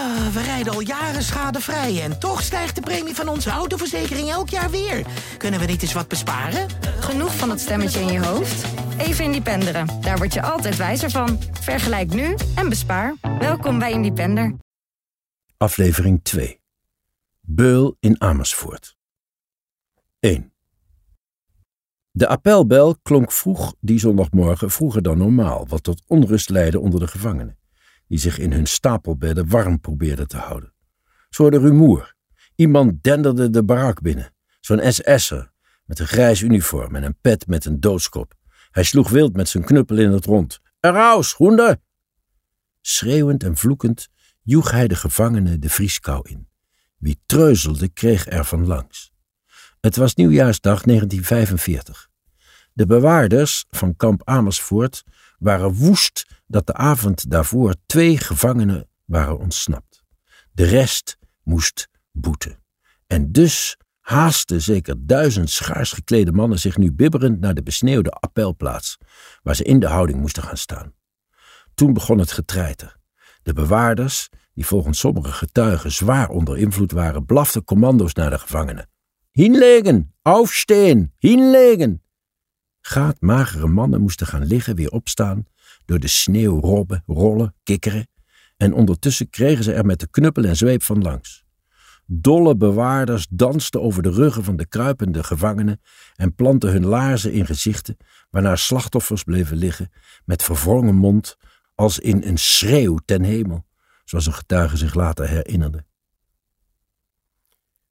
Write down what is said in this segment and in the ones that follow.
Ah, we rijden al jaren schadevrij en toch stijgt de premie van onze autoverzekering elk jaar weer. Kunnen we niet eens wat besparen? Genoeg van dat stemmetje in je hoofd? Even Independeren. Daar word je altijd wijzer van. Vergelijk nu en bespaar. Welkom bij Independer. Aflevering 2. Beul in Amersfoort. 1. De appelbel klonk vroeg die zondagmorgen vroeger dan normaal, wat tot onrust leidde onder de gevangenen, die zich in hun stapelbedden warm probeerden te houden. Zo hoorde rumoer. Iemand denderde de barak binnen. Zo'n SS'er met een grijs uniform en een pet met een doodskop. Hij sloeg wild met zijn knuppel in het rond. Eraus, hoender! Schreeuwend en vloekend joeg hij de gevangenen de vrieskou in. Wie treuzelde, kreeg er van langs. Het was nieuwjaarsdag 1945. De bewaarders van kamp Amersfoort waren woest dat de avond daarvoor twee gevangenen waren ontsnapt. De rest moest boeten. En dus haasten zeker duizend schaars geklede mannen zich nu bibberend naar de besneeuwde appelplaats, waar ze in de houding moesten gaan staan. Toen begon het getreiter. De bewaarders, die volgens sommige getuigen zwaar onder invloed waren, blaften commando's naar de gevangenen. Hinlegen, aufstehen, hinlegen. Gaatmagere mannen moesten gaan liggen, weer opstaan, door de sneeuw robben, rollen, kikkeren, en ondertussen kregen ze er met de knuppel en zweep van langs. Dolle bewaarders dansten over de ruggen van de kruipende gevangenen en planten hun laarzen in gezichten, waarna slachtoffers bleven liggen, met verwrongen mond, als in een schreeuw ten hemel, zoals een getuige zich later herinnerde.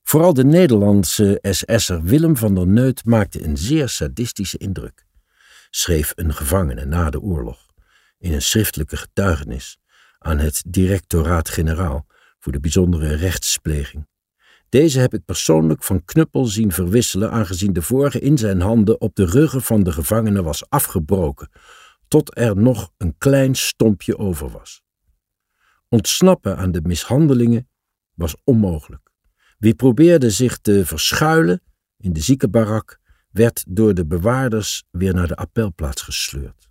Vooral de Nederlandse SS'er Willem van der Neut maakte een zeer sadistische indruk, schreef een gevangene na de oorlog in een schriftelijke getuigenis aan het Directoraat-Generaal voor de bijzondere rechtspleging. Deze heb ik persoonlijk van knuppel zien verwisselen, aangezien de vorige in zijn handen op de ruggen van de gevangenen was afgebroken, tot er nog een klein stompje over was. Ontsnappen aan de mishandelingen was onmogelijk. Wie probeerde zich te verschuilen in de ziekenbarak, werd door de bewaarders weer naar de appelplaats gesleurd.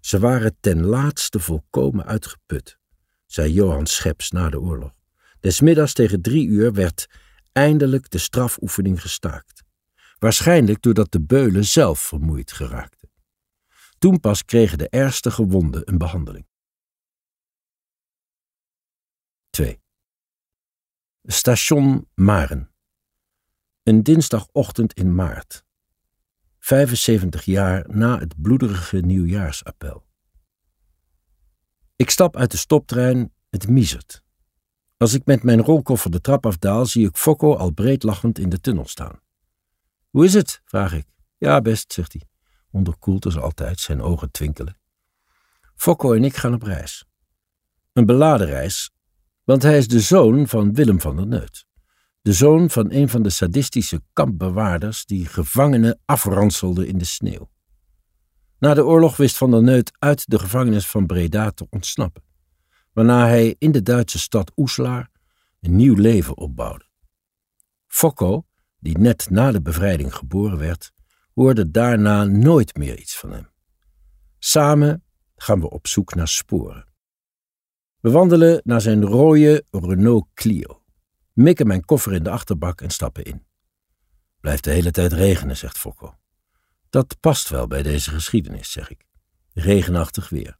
Ze waren ten laatste volkomen uitgeput, zei Johan Scheps na de oorlog. Desmiddags tegen drie uur werd eindelijk de strafoefening gestaakt. Waarschijnlijk doordat de beulen zelf vermoeid geraakten. Toen pas kregen de ergste gewonden een behandeling. 2. Station Maren. Een dinsdagochtend in maart. 75 jaar na het bloederige nieuwjaarsappel. Ik stap uit de stoptrein, het miezert. Als ik met mijn rolkoffer de trap afdaal, zie ik Fokko al breed lachend in de tunnel staan. Hoe is het? vraag ik. Ja, best, zegt hij, onderkoeld als altijd, zijn ogen twinkelen. Fokko en ik gaan op reis. Een beladen reis, want hij is de zoon van Willem van der Neut. De zoon van een van de sadistische kampbewaarders die gevangenen afranselde in de sneeuw. Na de oorlog wist van der Neut uit de gevangenis van Breda te ontsnappen, waarna hij in de Duitse stad Oeslaar een nieuw leven opbouwde. Fokko, die net na de bevrijding geboren werd, hoorde daarna nooit meer iets van hem. Samen gaan we op zoek naar sporen. We wandelen naar zijn rode Renault Clio, mikken mijn koffer in de achterbak en stappen in. Blijft de hele tijd regenen, zegt Fokko. Dat past wel bij deze geschiedenis, zeg ik. Regenachtig weer.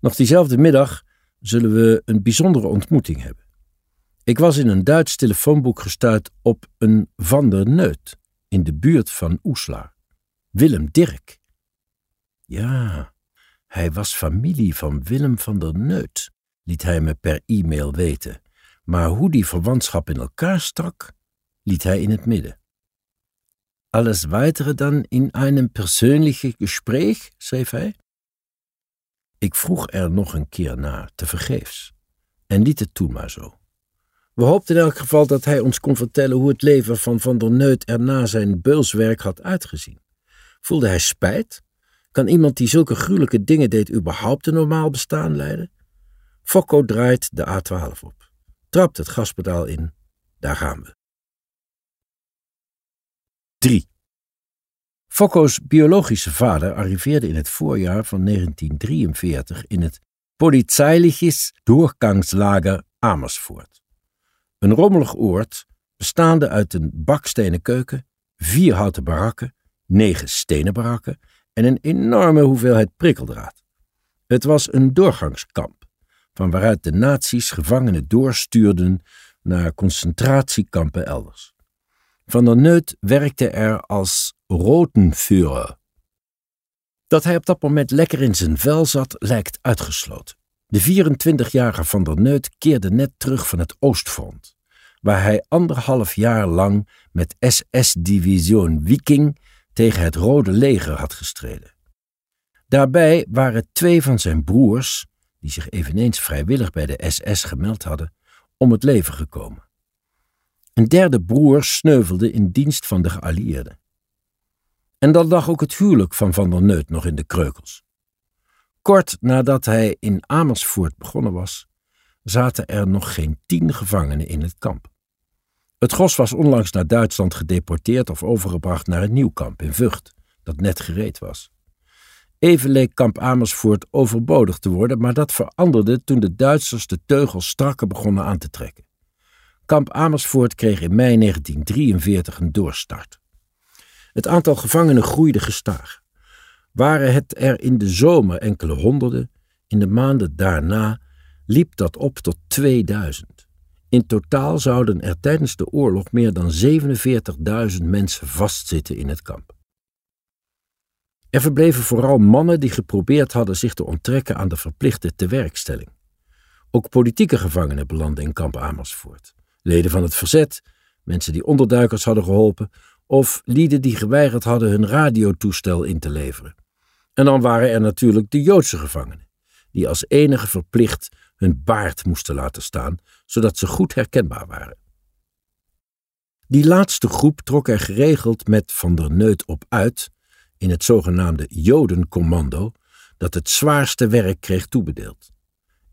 Nog diezelfde middag zullen we een bijzondere ontmoeting hebben. Ik was in een Duits telefoonboek gestuurd op een Van der Neut in de buurt van Oesla. Willem Dirk. Ja, hij was familie van Willem van der Neut, liet hij me per e-mail weten, maar hoe die verwantschap in elkaar stak, liet hij in het midden. Alles weitere dan in een persoonlijke Gespräch, schreef hij. Ik vroeg er nog een keer naar, tevergeefs, en liet het toen maar zo. We hoopten in elk geval dat hij ons kon vertellen hoe het leven van Van der Neut er na zijn beulswerk had uitgezien. Voelde hij spijt kan iemand die zulke gruwelijke dingen deed überhaupt een normaal bestaan leiden? Fokko draait de A12 op, trapt het gaspedaal in. Daar gaan we. 3. Fokko's biologische vader arriveerde in het voorjaar van 1943 in het Polizeiliches Doorgangslager Amersfoort. Een rommelig oord bestaande uit een bakstenen keuken, vier houten barakken, negen stenen barakken en een enorme hoeveelheid prikkeldraad. Het was een doorgangskamp, van waaruit de nazi's gevangenen doorstuurden naar concentratiekampen elders. Van der Neut werkte er als Rotenführer. Dat hij op dat moment lekker in zijn vel zat, lijkt uitgesloten. De 24-jarige Van der Neut keerde net terug van het Oostfront, waar hij anderhalf jaar lang met SS-division Viking tegen het Rode Leger had gestreden. Daarbij waren twee van zijn broers, die zich eveneens vrijwillig bij de SS gemeld hadden, om het leven gekomen. Een derde broer sneuvelde in dienst van de geallieerden. En dan lag ook het huwelijk van Van der Neut nog in de kreukels. Kort nadat hij in Amersfoort begonnen was, zaten er nog geen tien gevangenen in het kamp. Het gros was onlangs naar Duitsland gedeporteerd of overgebracht naar een nieuw kamp in Vught, dat net gereed was. Even leek kamp Amersfoort overbodig te worden, maar dat veranderde toen de Duitsers de teugels strakker begonnen aan te trekken. Kamp Amersfoort kreeg in mei 1943 een doorstart. Het aantal gevangenen groeide gestaag. Waren het er in de zomer enkele honderden, in de maanden daarna liep dat op tot 2000. In totaal zouden er tijdens de oorlog meer dan 47.000 mensen vastzitten in het kamp. Er verbleven vooral mannen die geprobeerd hadden zich te onttrekken aan de verplichte tewerkstelling. Ook politieke gevangenen belanden in kamp Amersfoort. Leden van het verzet, mensen die onderduikers hadden geholpen, of lieden die geweigerd hadden hun radiotoestel in te leveren. En dan waren er natuurlijk de Joodse gevangenen, die als enige verplicht hun baard moesten laten staan, zodat ze goed herkenbaar waren. Die laatste groep trok er geregeld met Van der Neut op uit in het zogenaamde Jodencommando, dat het zwaarste werk kreeg toebedeeld.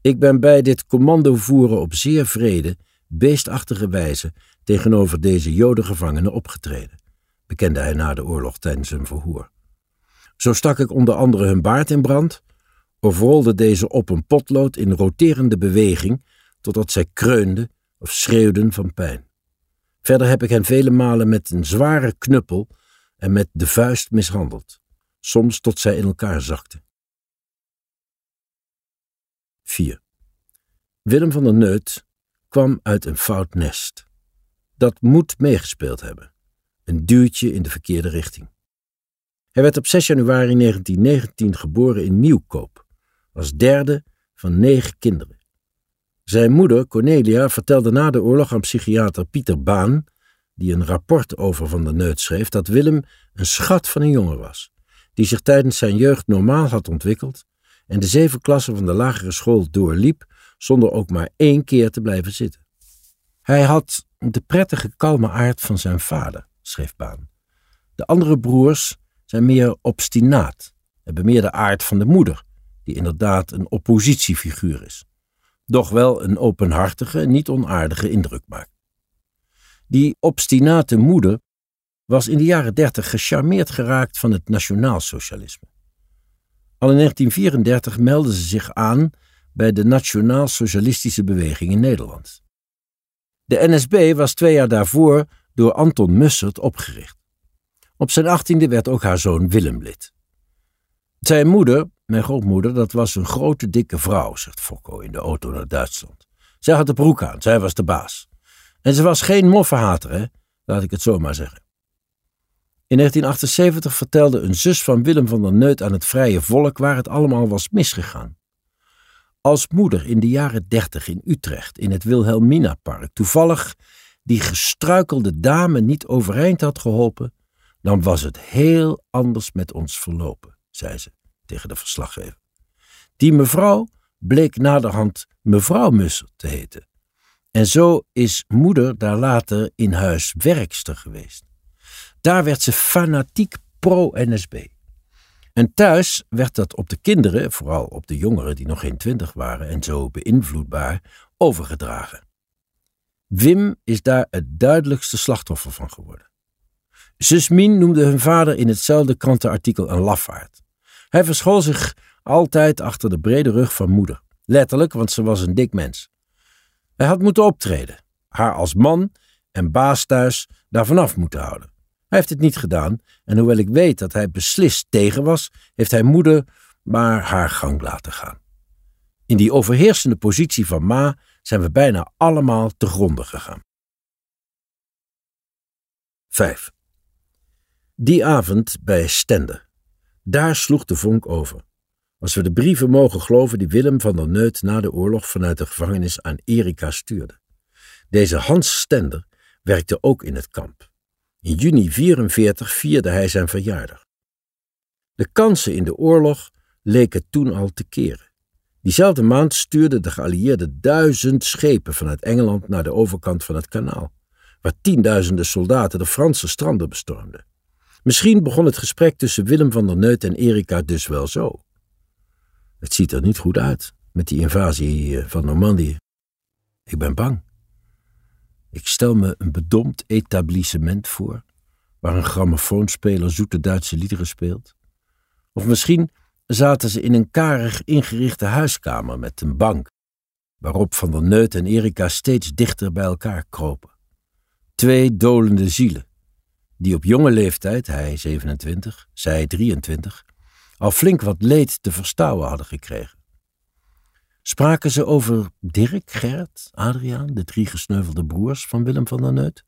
Ik ben bij dit commando voeren op zeer vrede, beestachtige wijze tegenover deze Jodengevangenen opgetreden, bekende hij na de oorlog tijdens een verhoor. Zo stak ik onder andere hun baard in brand, of deze op een potlood in roterende beweging, totdat zij kreunden of schreeuwden van pijn. Verder heb ik hen vele malen met een zware knuppel en met de vuist mishandeld, soms tot zij in elkaar zakten. 4. Willem van der Neut kwam uit een fout nest. Dat moet meegespeeld hebben. Een duwtje in de verkeerde richting. Hij werd op 6 januari 1919 geboren in Nieuwkoop, als derde van negen kinderen. Zijn moeder, Cornelia, vertelde na de oorlog aan psychiater Pieter Baan die een rapport over Van der Neut schreef, dat Willem een schat van een jongen was, die zich tijdens zijn jeugd normaal had ontwikkeld en de zeven klassen van de lagere school doorliep zonder ook maar één keer te blijven zitten. Hij had de prettige kalme aard van zijn vader, schreef Baan. De andere broers zijn meer obstinaat, hebben meer de aard van de moeder, die inderdaad een oppositiefiguur is, doch wel een openhartige, niet onaardige indruk maakt. Die obstinate moeder was in de jaren dertig gecharmeerd geraakt van het nationaalsocialisme. Al in 1934 meldde ze zich aan bij de nationaal-socialistische beweging in Nederland. De NSB was twee jaar daarvoor door Anton Mussert opgericht. Op zijn achttiende werd ook haar zoon Willem lid. Zijn moeder, mijn grootmoeder, dat was een grote dikke vrouw, zegt Fokko in de auto naar Duitsland. Zij had de broek aan, zij was de baas. En ze was geen moffenhater, hè? laat ik het zo maar zeggen. In 1978 vertelde een zus van Willem van der Neut aan het vrije volk waar het allemaal was misgegaan. Als moeder in de jaren dertig in Utrecht in het Wilhelmina-park toevallig die gestruikelde dame niet overeind had geholpen, dan was het heel anders met ons verlopen, zei ze tegen de verslaggever. Die mevrouw bleek naderhand mevrouw Musser te heten. En zo is moeder daar later in huis werkster geweest. Daar werd ze fanatiek pro-NSB. En thuis werd dat op de kinderen, vooral op de jongeren die nog geen twintig waren en zo beïnvloedbaar, overgedragen. Wim is daar het duidelijkste slachtoffer van geworden. Zusmin noemde hun vader in hetzelfde krantenartikel een lafaard. Hij verschool zich altijd achter de brede rug van moeder Letterlijk, want ze was een dik mens. Hij had moeten optreden, haar als man en baas thuis daar vanaf moeten houden. Hij heeft het niet gedaan en hoewel ik weet dat hij beslist tegen was, heeft hij moeder maar haar gang laten gaan. In die overheersende positie van Ma zijn we bijna allemaal te gronde gegaan. 5. Die avond bij Stender. Daar sloeg de vonk over. Als we de brieven mogen geloven die Willem van der Neut na de oorlog vanuit de gevangenis aan Erika stuurde. Deze Hans Stender werkte ook in het kamp. In juni 44 vierde hij zijn verjaardag. De kansen in de oorlog leken toen al te keren. Diezelfde maand stuurden de geallieerden duizend schepen vanuit Engeland naar de overkant van het kanaal, waar tienduizenden soldaten de Franse stranden bestormden. Misschien begon het gesprek tussen Willem van der Neut en Erika dus wel zo. Het ziet er niet goed uit met die invasie eh, van Normandië. Ik ben bang. Ik stel me een bedompt etablissement voor, waar een grammofoonspeler zoete Duitse liederen speelt. Of misschien zaten ze in een karig ingerichte huiskamer met een bank, waarop Van der Neut en Erika steeds dichter bij elkaar kropen. Twee dolende zielen, die op jonge leeftijd, hij 27, zij 23, al flink wat leed te verstouwen hadden gekregen. Spraken ze over Dirk, Gerrit, Adriaan, de drie gesneuvelde broers van Willem van der Neut?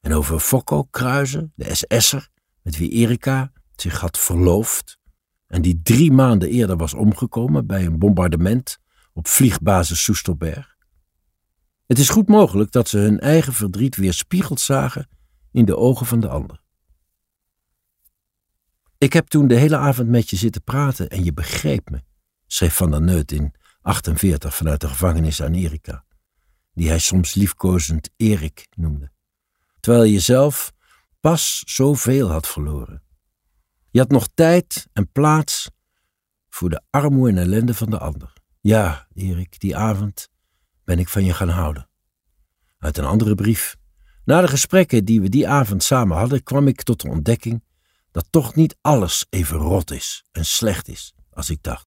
En over Fokko Kruizen, de SS'er, met wie Erika zich had verloofd en die drie maanden eerder was omgekomen bij een bombardement op vliegbasis Soesterberg? Het is goed mogelijk dat ze hun eigen verdriet weerspiegeld zagen in de ogen van de ander. Ik heb toen de hele avond met je zitten praten en je begreep me, schreef Van der Neut in 48 vanuit de gevangenis aan Erika, die hij soms liefkozend Erik noemde, terwijl je zelf pas zoveel had verloren. Je had nog tijd en plaats voor de armoede en ellende van de ander. Ja, Erik, die avond ben ik van je gaan houden. Uit een andere brief. Na de gesprekken die we die avond samen hadden, kwam ik tot de ontdekking dat toch niet alles even rot is en slecht is als ik dacht.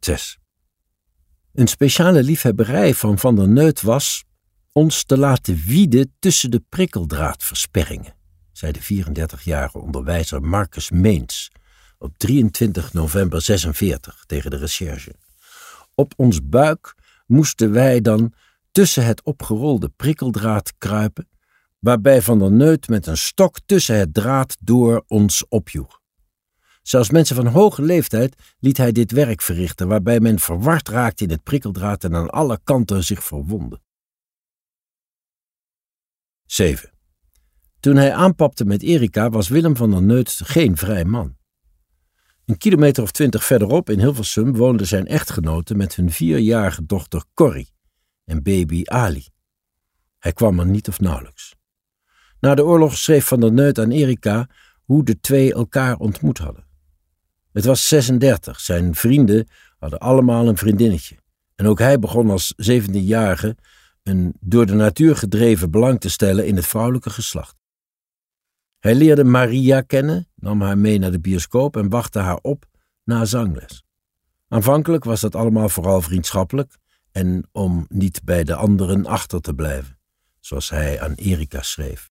6. Een speciale liefhebberij van Van der Neut was ons te laten wieden tussen de prikkeldraadversperringen, zei de 34-jarige onderwijzer Marcus Meens op 23 november 46 tegen de recherche. Op ons buik moesten wij dan tussen het opgerolde prikkeldraad kruipen waarbij Van der Neut met een stok tussen het draad door ons opjoeg. Zelfs mensen van hoge leeftijd liet hij dit werk verrichten, waarbij men verward raakte in het prikkeldraad en aan alle kanten zich verwondde. 7. Toen hij aanpapte met Erika was Willem van der Neut geen vrij man. Een kilometer of twintig verderop in Hilversum woonde zijn echtgenote met hun vierjarige dochter Corrie en baby Ali. Hij kwam er niet of nauwelijks. Na de oorlog schreef Van der Neut aan Erika hoe de twee elkaar ontmoet hadden. Het was 36, zijn vrienden hadden allemaal een vriendinnetje. En ook hij begon als 17-jarige een door de natuur gedreven belang te stellen in het vrouwelijke geslacht. Hij leerde Maria kennen, nam haar mee naar de bioscoop en wachtte haar op na zangles. Aanvankelijk was dat allemaal vooral vriendschappelijk en om niet bij de anderen achter te blijven, zoals hij aan Erika schreef.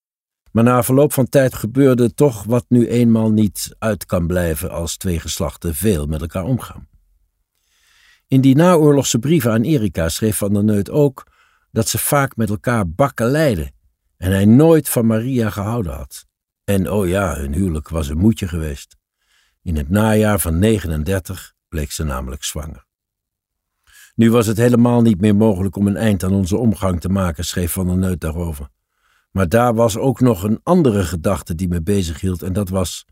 Maar na verloop van tijd gebeurde toch wat nu eenmaal niet uit kan blijven als twee geslachten veel met elkaar omgaan. In die naoorlogse brieven aan Erika schreef Van der Neut ook dat ze vaak met elkaar bakkeleiden en hij nooit van Maria gehouden had. En oh ja, hun huwelijk was een moedje geweest. In het najaar van 39 bleek ze namelijk zwanger. Nu was het helemaal niet meer mogelijk om een eind aan onze omgang te maken, schreef Van der Neut daarover. Maar daar was ook nog een andere gedachte die me bezighield en dat was: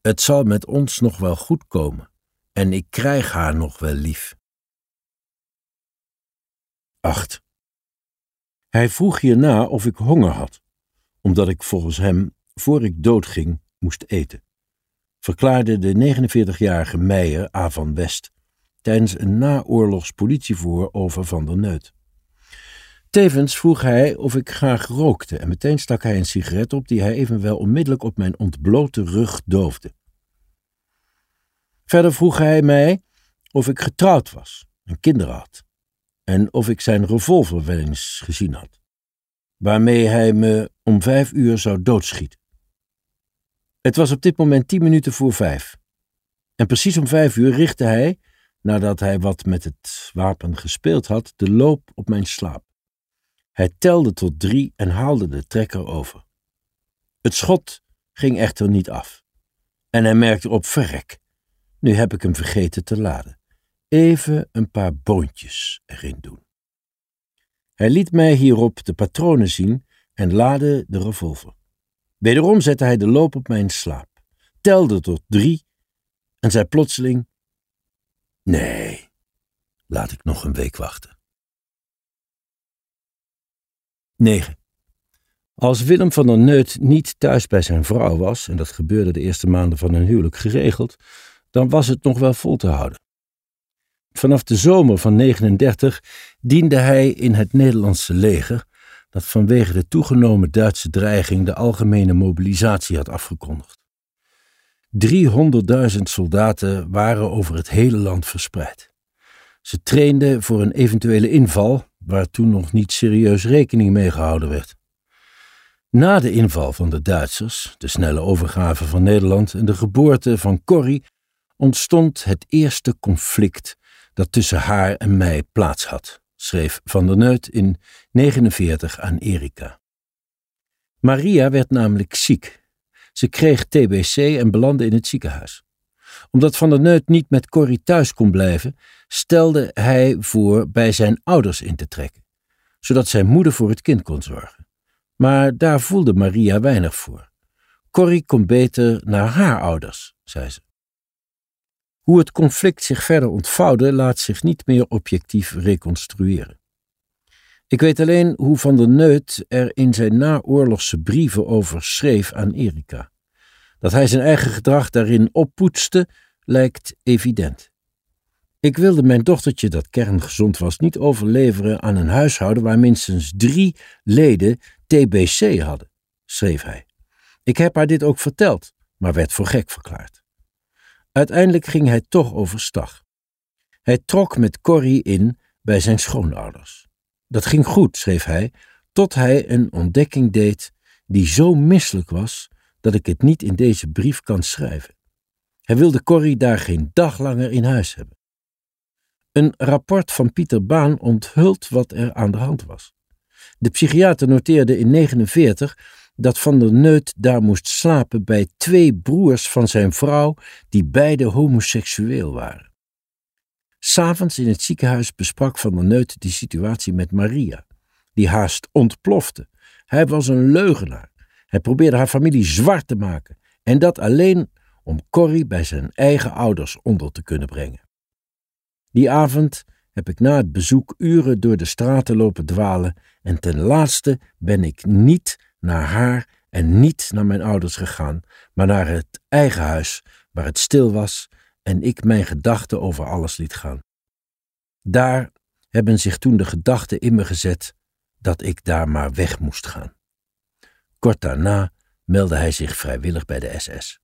het zal met ons nog wel goed komen en ik krijg haar nog wel lief. 8. Hij vroeg hierna of ik honger had, omdat ik volgens hem, voor ik doodging, moest eten, verklaarde de 49-jarige Meijer A. van West tijdens een naoorlogs politievoer over Van der Neut. Tevens vroeg hij of ik graag rookte en meteen stak hij een sigaret op die hij evenwel onmiddellijk op mijn ontblote rug doofde. Verder vroeg hij mij of ik getrouwd was en kinderen had, en of ik zijn revolver wel eens gezien had, waarmee hij me om vijf uur zou doodschieten. Het was op dit moment tien minuten voor vijf, en precies om vijf uur richtte hij, nadat hij wat met het wapen gespeeld had, de loop op mijn slaap. Hij telde tot drie en haalde de trekker over. Het schot ging echter niet af. En hij merkte op verrek. Nu heb ik hem vergeten te laden. Even een paar boontjes erin doen. Hij liet mij hierop de patronen zien en laadde de revolver. Wederom zette hij de loop op mijn slaap, telde tot drie en zei plotseling: Nee, laat ik nog een week wachten. 9. Als Willem van der Neut niet thuis bij zijn vrouw was, en dat gebeurde de eerste maanden van hun huwelijk geregeld, dan was het nog wel vol te houden. Vanaf de zomer van 39 diende hij in het Nederlandse leger, dat vanwege de toegenomen Duitse dreiging de algemene mobilisatie had afgekondigd. 300.000 soldaten waren over het hele land verspreid. Ze trainden voor een eventuele inval, waar toen nog niet serieus rekening mee gehouden werd. Na de inval van de Duitsers, de snelle overgave van Nederland en de geboorte van Corrie ontstond het eerste conflict dat tussen haar en mij plaats had, schreef Van der Neut in 49 aan Erika. Maria werd namelijk ziek. Ze kreeg TBC en belandde in het ziekenhuis. Omdat Van der Neut niet met Corrie thuis kon blijven, stelde hij voor bij zijn ouders in te trekken, zodat zijn moeder voor het kind kon zorgen. Maar daar voelde Maria weinig voor. Corrie kon beter naar haar ouders, zei ze. Hoe het conflict zich verder ontvouwde, laat zich niet meer objectief reconstrueren. Ik weet alleen hoe Van der Neut er in zijn naoorlogse brieven over schreef aan Erika. Dat hij zijn eigen gedrag daarin oppoetste, lijkt evident. Ik wilde mijn dochtertje, dat kerngezond was, niet overleveren aan een huishouden waar minstens drie leden TBC hadden, schreef hij. Ik heb haar dit ook verteld, maar werd voor gek verklaard. Uiteindelijk ging hij toch overstag. Hij trok met Corrie in bij zijn schoonouders. Dat ging goed, schreef hij, tot hij een ontdekking deed die zo misselijk was dat ik het niet in deze brief kan schrijven. Hij wilde Corrie daar geen dag langer in huis hebben. Een rapport van Pieter Baan onthult wat er aan de hand was. De psychiater noteerde in 49 dat Van der Neut daar moest slapen bij twee broers van zijn vrouw, die beide homoseksueel waren. S'avonds in het ziekenhuis besprak Van der Neut die situatie met Maria, die haast ontplofte. Hij was een leugenaar. Hij probeerde haar familie zwart te maken, en dat alleen om Corrie bij zijn eigen ouders onder te kunnen brengen. Die avond heb ik na het bezoek uren door de straten lopen dwalen en ten laatste ben ik niet naar haar en niet naar mijn ouders gegaan, maar naar het eigen huis waar het stil was en ik mijn gedachten over alles liet gaan. Daar hebben zich toen de gedachten in me gezet dat ik daar maar weg moest gaan. Kort daarna meldde hij zich vrijwillig bij de SS.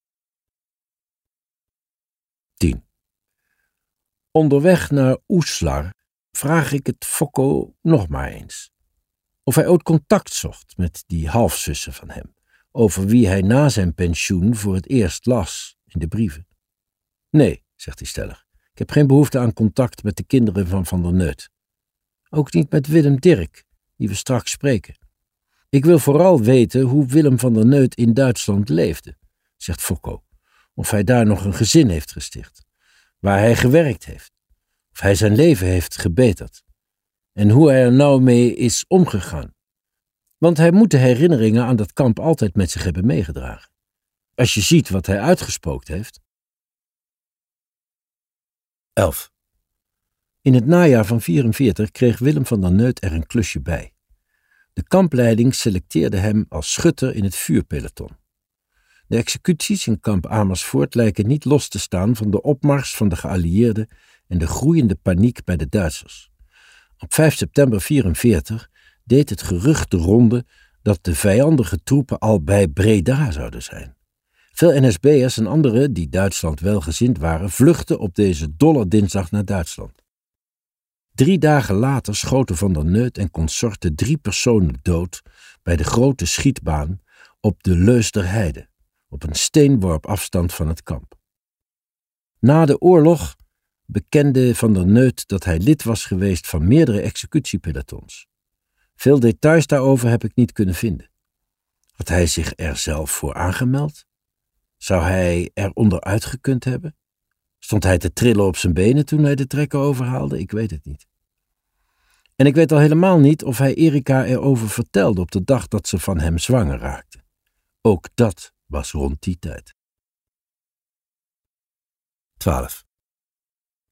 10. Onderweg naar Oeslar vraag ik het Fokko nog maar eens. Of hij ooit contact zocht met die halfzussen van hem, over wie hij na zijn pensioen voor het eerst las in de brieven. Nee, zegt hij stellig, ik heb geen behoefte aan contact met de kinderen van Van der Neut. Ook niet met Willem Dirk, die we straks spreken. Ik wil vooral weten hoe Willem van der Neut in Duitsland leefde, zegt Fokko, of hij daar nog een gezin heeft gesticht waar hij gewerkt heeft, of hij zijn leven heeft gebeterd, en hoe hij er nou mee is omgegaan. Want hij moet de herinneringen aan dat kamp altijd met zich hebben meegedragen. Als je ziet wat hij uitgespookt heeft. 11. In het najaar van 44 kreeg Willem van der Neut er een klusje bij. De kampleiding selecteerde hem als schutter in het vuurpeloton. De executies in kamp Amersfoort lijken niet los te staan van de opmars van de geallieerden en de groeiende paniek bij de Duitsers. Op 5 september 1944 deed het gerucht de ronde dat de vijandige troepen al bij Breda zouden zijn. Veel NSB'ers en anderen die Duitsland welgezind waren, vluchtten op deze dolle dinsdag naar Duitsland. Drie dagen later schoten Van der Neut en consorten drie personen dood bij de grote schietbaan op de Leusderheide, op een steenworp afstand van het kamp. Na de oorlog bekende Van der Neut dat hij lid was geweest van meerdere executiepelotons. Veel details daarover heb ik niet kunnen vinden. Had hij zich er zelf voor aangemeld? Zou hij er onderuit gekund hebben? Stond hij te trillen op zijn benen toen hij de trekker overhaalde? Ik weet het niet. En ik weet al helemaal niet of hij Erika erover vertelde op de dag dat ze van hem zwanger raakte. Ook dat was rond die tijd. 12.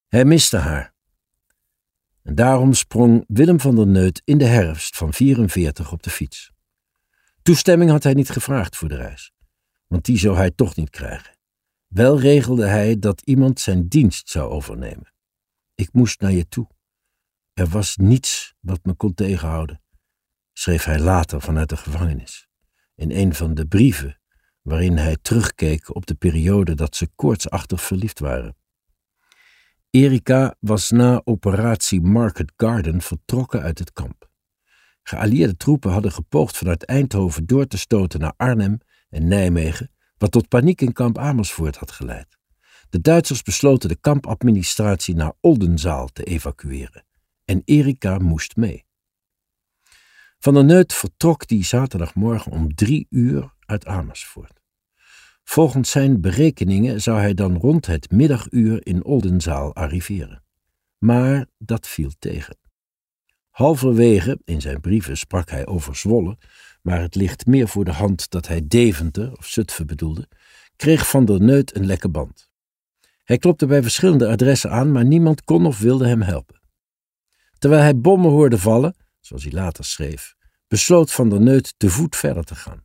Hij miste haar. En daarom sprong Willem van der Neut in de herfst van 44 op de fiets. Toestemming had hij niet gevraagd voor de reis, want die zou hij toch niet krijgen. Wel regelde hij dat iemand zijn dienst zou overnemen. Ik moest naar je toe. Er was niets wat me kon tegenhouden, schreef hij later vanuit de gevangenis, in een van de brieven waarin hij terugkeek op de periode dat ze koortsachtig verliefd waren. Erika was na operatie Market Garden vertrokken uit het kamp. Geallieerde troepen hadden gepoogd vanuit Eindhoven door te stoten naar Arnhem en Nijmegen, wat tot paniek in kamp Amersfoort had geleid. De Duitsers besloten de kampadministratie naar Oldenzaal te evacueren en Erika moest mee. Van der Neut vertrok die zaterdagmorgen om drie uur uit Amersfoort. Volgens zijn berekeningen zou hij dan rond het middaguur in Oldenzaal arriveren. Maar dat viel tegen. Halverwege, in zijn brieven sprak hij over Zwolle, maar het ligt meer voor de hand dat hij Deventer of Zutphen bedoelde, kreeg Van der Neut een lekke band. Hij klopte bij verschillende adressen aan, maar niemand kon of wilde hem helpen. Terwijl hij bommen hoorde vallen, zoals hij later schreef, besloot Van der Neut te voet verder te gaan.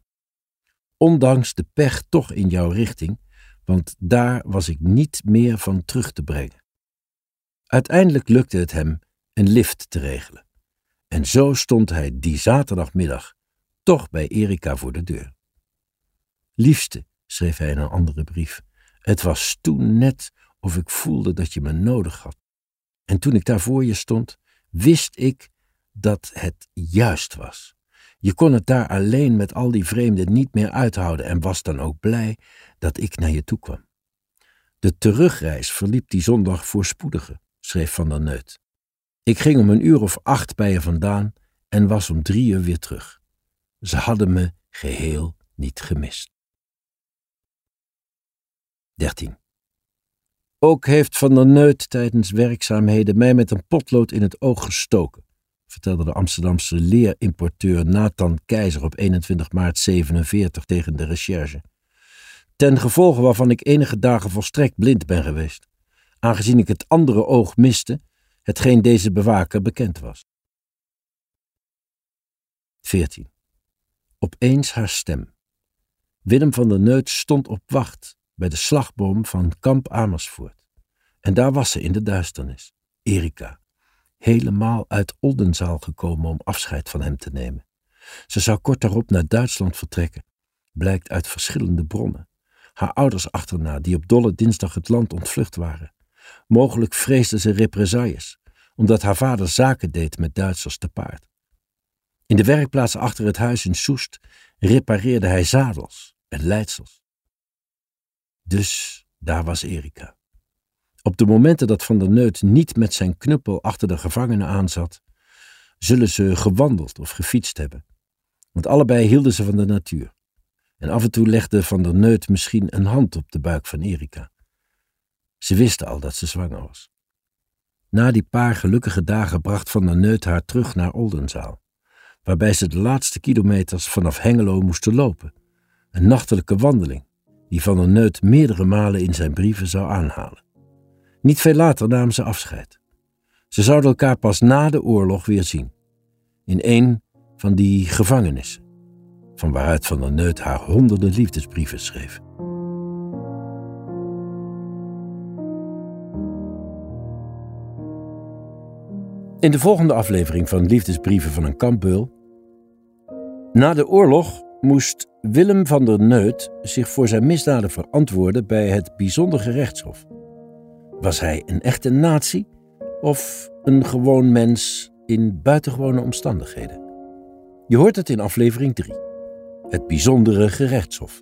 Ondanks de pech toch in jouw richting, want daar was ik niet meer van terug te brengen. Uiteindelijk lukte het hem een lift te regelen. En zo stond hij die zaterdagmiddag toch bij Erika voor de deur. Liefste, schreef hij in een andere brief, het was toen net of ik voelde dat je me nodig had. En toen ik daar voor je stond, wist ik dat het juist was. Je kon het daar alleen met al die vreemden niet meer uithouden en was dan ook blij dat ik naar je toe kwam. De terugreis verliep die zondag voorspoediger, schreef Van der Neut. Ik ging om een uur of acht bij je vandaan en was om drie uur weer terug. Ze hadden me geheel niet gemist. 13. Ook heeft Van der Neut tijdens werkzaamheden mij met een potlood in het oog gestoken, vertelde de Amsterdamse leerimporteur Nathan Keizer op 21 maart 47 tegen de recherche. Ten gevolge waarvan ik enige dagen volstrekt blind ben geweest, aangezien ik het andere oog miste, hetgeen deze bewaker bekend was. 14. Opeens haar stem. Willem van der Neut stond op wacht bij de slagboom van kamp Amersfoort. En daar was ze in de duisternis, Erika, helemaal uit Oldenzaal gekomen om afscheid van hem te nemen. Ze zou kort daarop naar Duitsland vertrekken, blijkt uit verschillende bronnen. Haar ouders achterna, die op dolle dinsdag het land ontvlucht waren. Mogelijk vreesde ze represailles, omdat haar vader zaken deed met Duitsers te paard. In de werkplaats achter het huis in Soest repareerde hij zadels en leidsels. Dus daar was Erika. Op de momenten dat Van der Neut niet met zijn knuppel achter de gevangenen aanzat, zullen ze gewandeld of gefietst hebben. Want allebei hielden ze van de natuur. En af en toe legde Van der Neut misschien een hand op de buik van Erika. Ze wisten al dat ze zwanger was. Na die paar gelukkige dagen bracht Van der Neut haar terug naar Oldenzaal, waarbij ze de laatste kilometers vanaf Hengelo moesten lopen. Een nachtelijke wandeling die Van der Neut meerdere malen in zijn brieven zou aanhalen. Niet veel later namen ze afscheid. Ze zouden elkaar pas na de oorlog weer zien. In een van die gevangenissen, van waaruit Van der Neut haar honderden liefdesbrieven schreef. In de volgende aflevering van Liefdesbrieven van een kampbeul. Na de oorlog moest Willem van der Neut zich voor zijn misdaden verantwoordde bij het bijzonder gerechtshof? Was hij een echte nazi of een gewoon mens in buitengewone omstandigheden? Je hoort het in aflevering 3. Het bijzondere gerechtshof.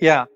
ja,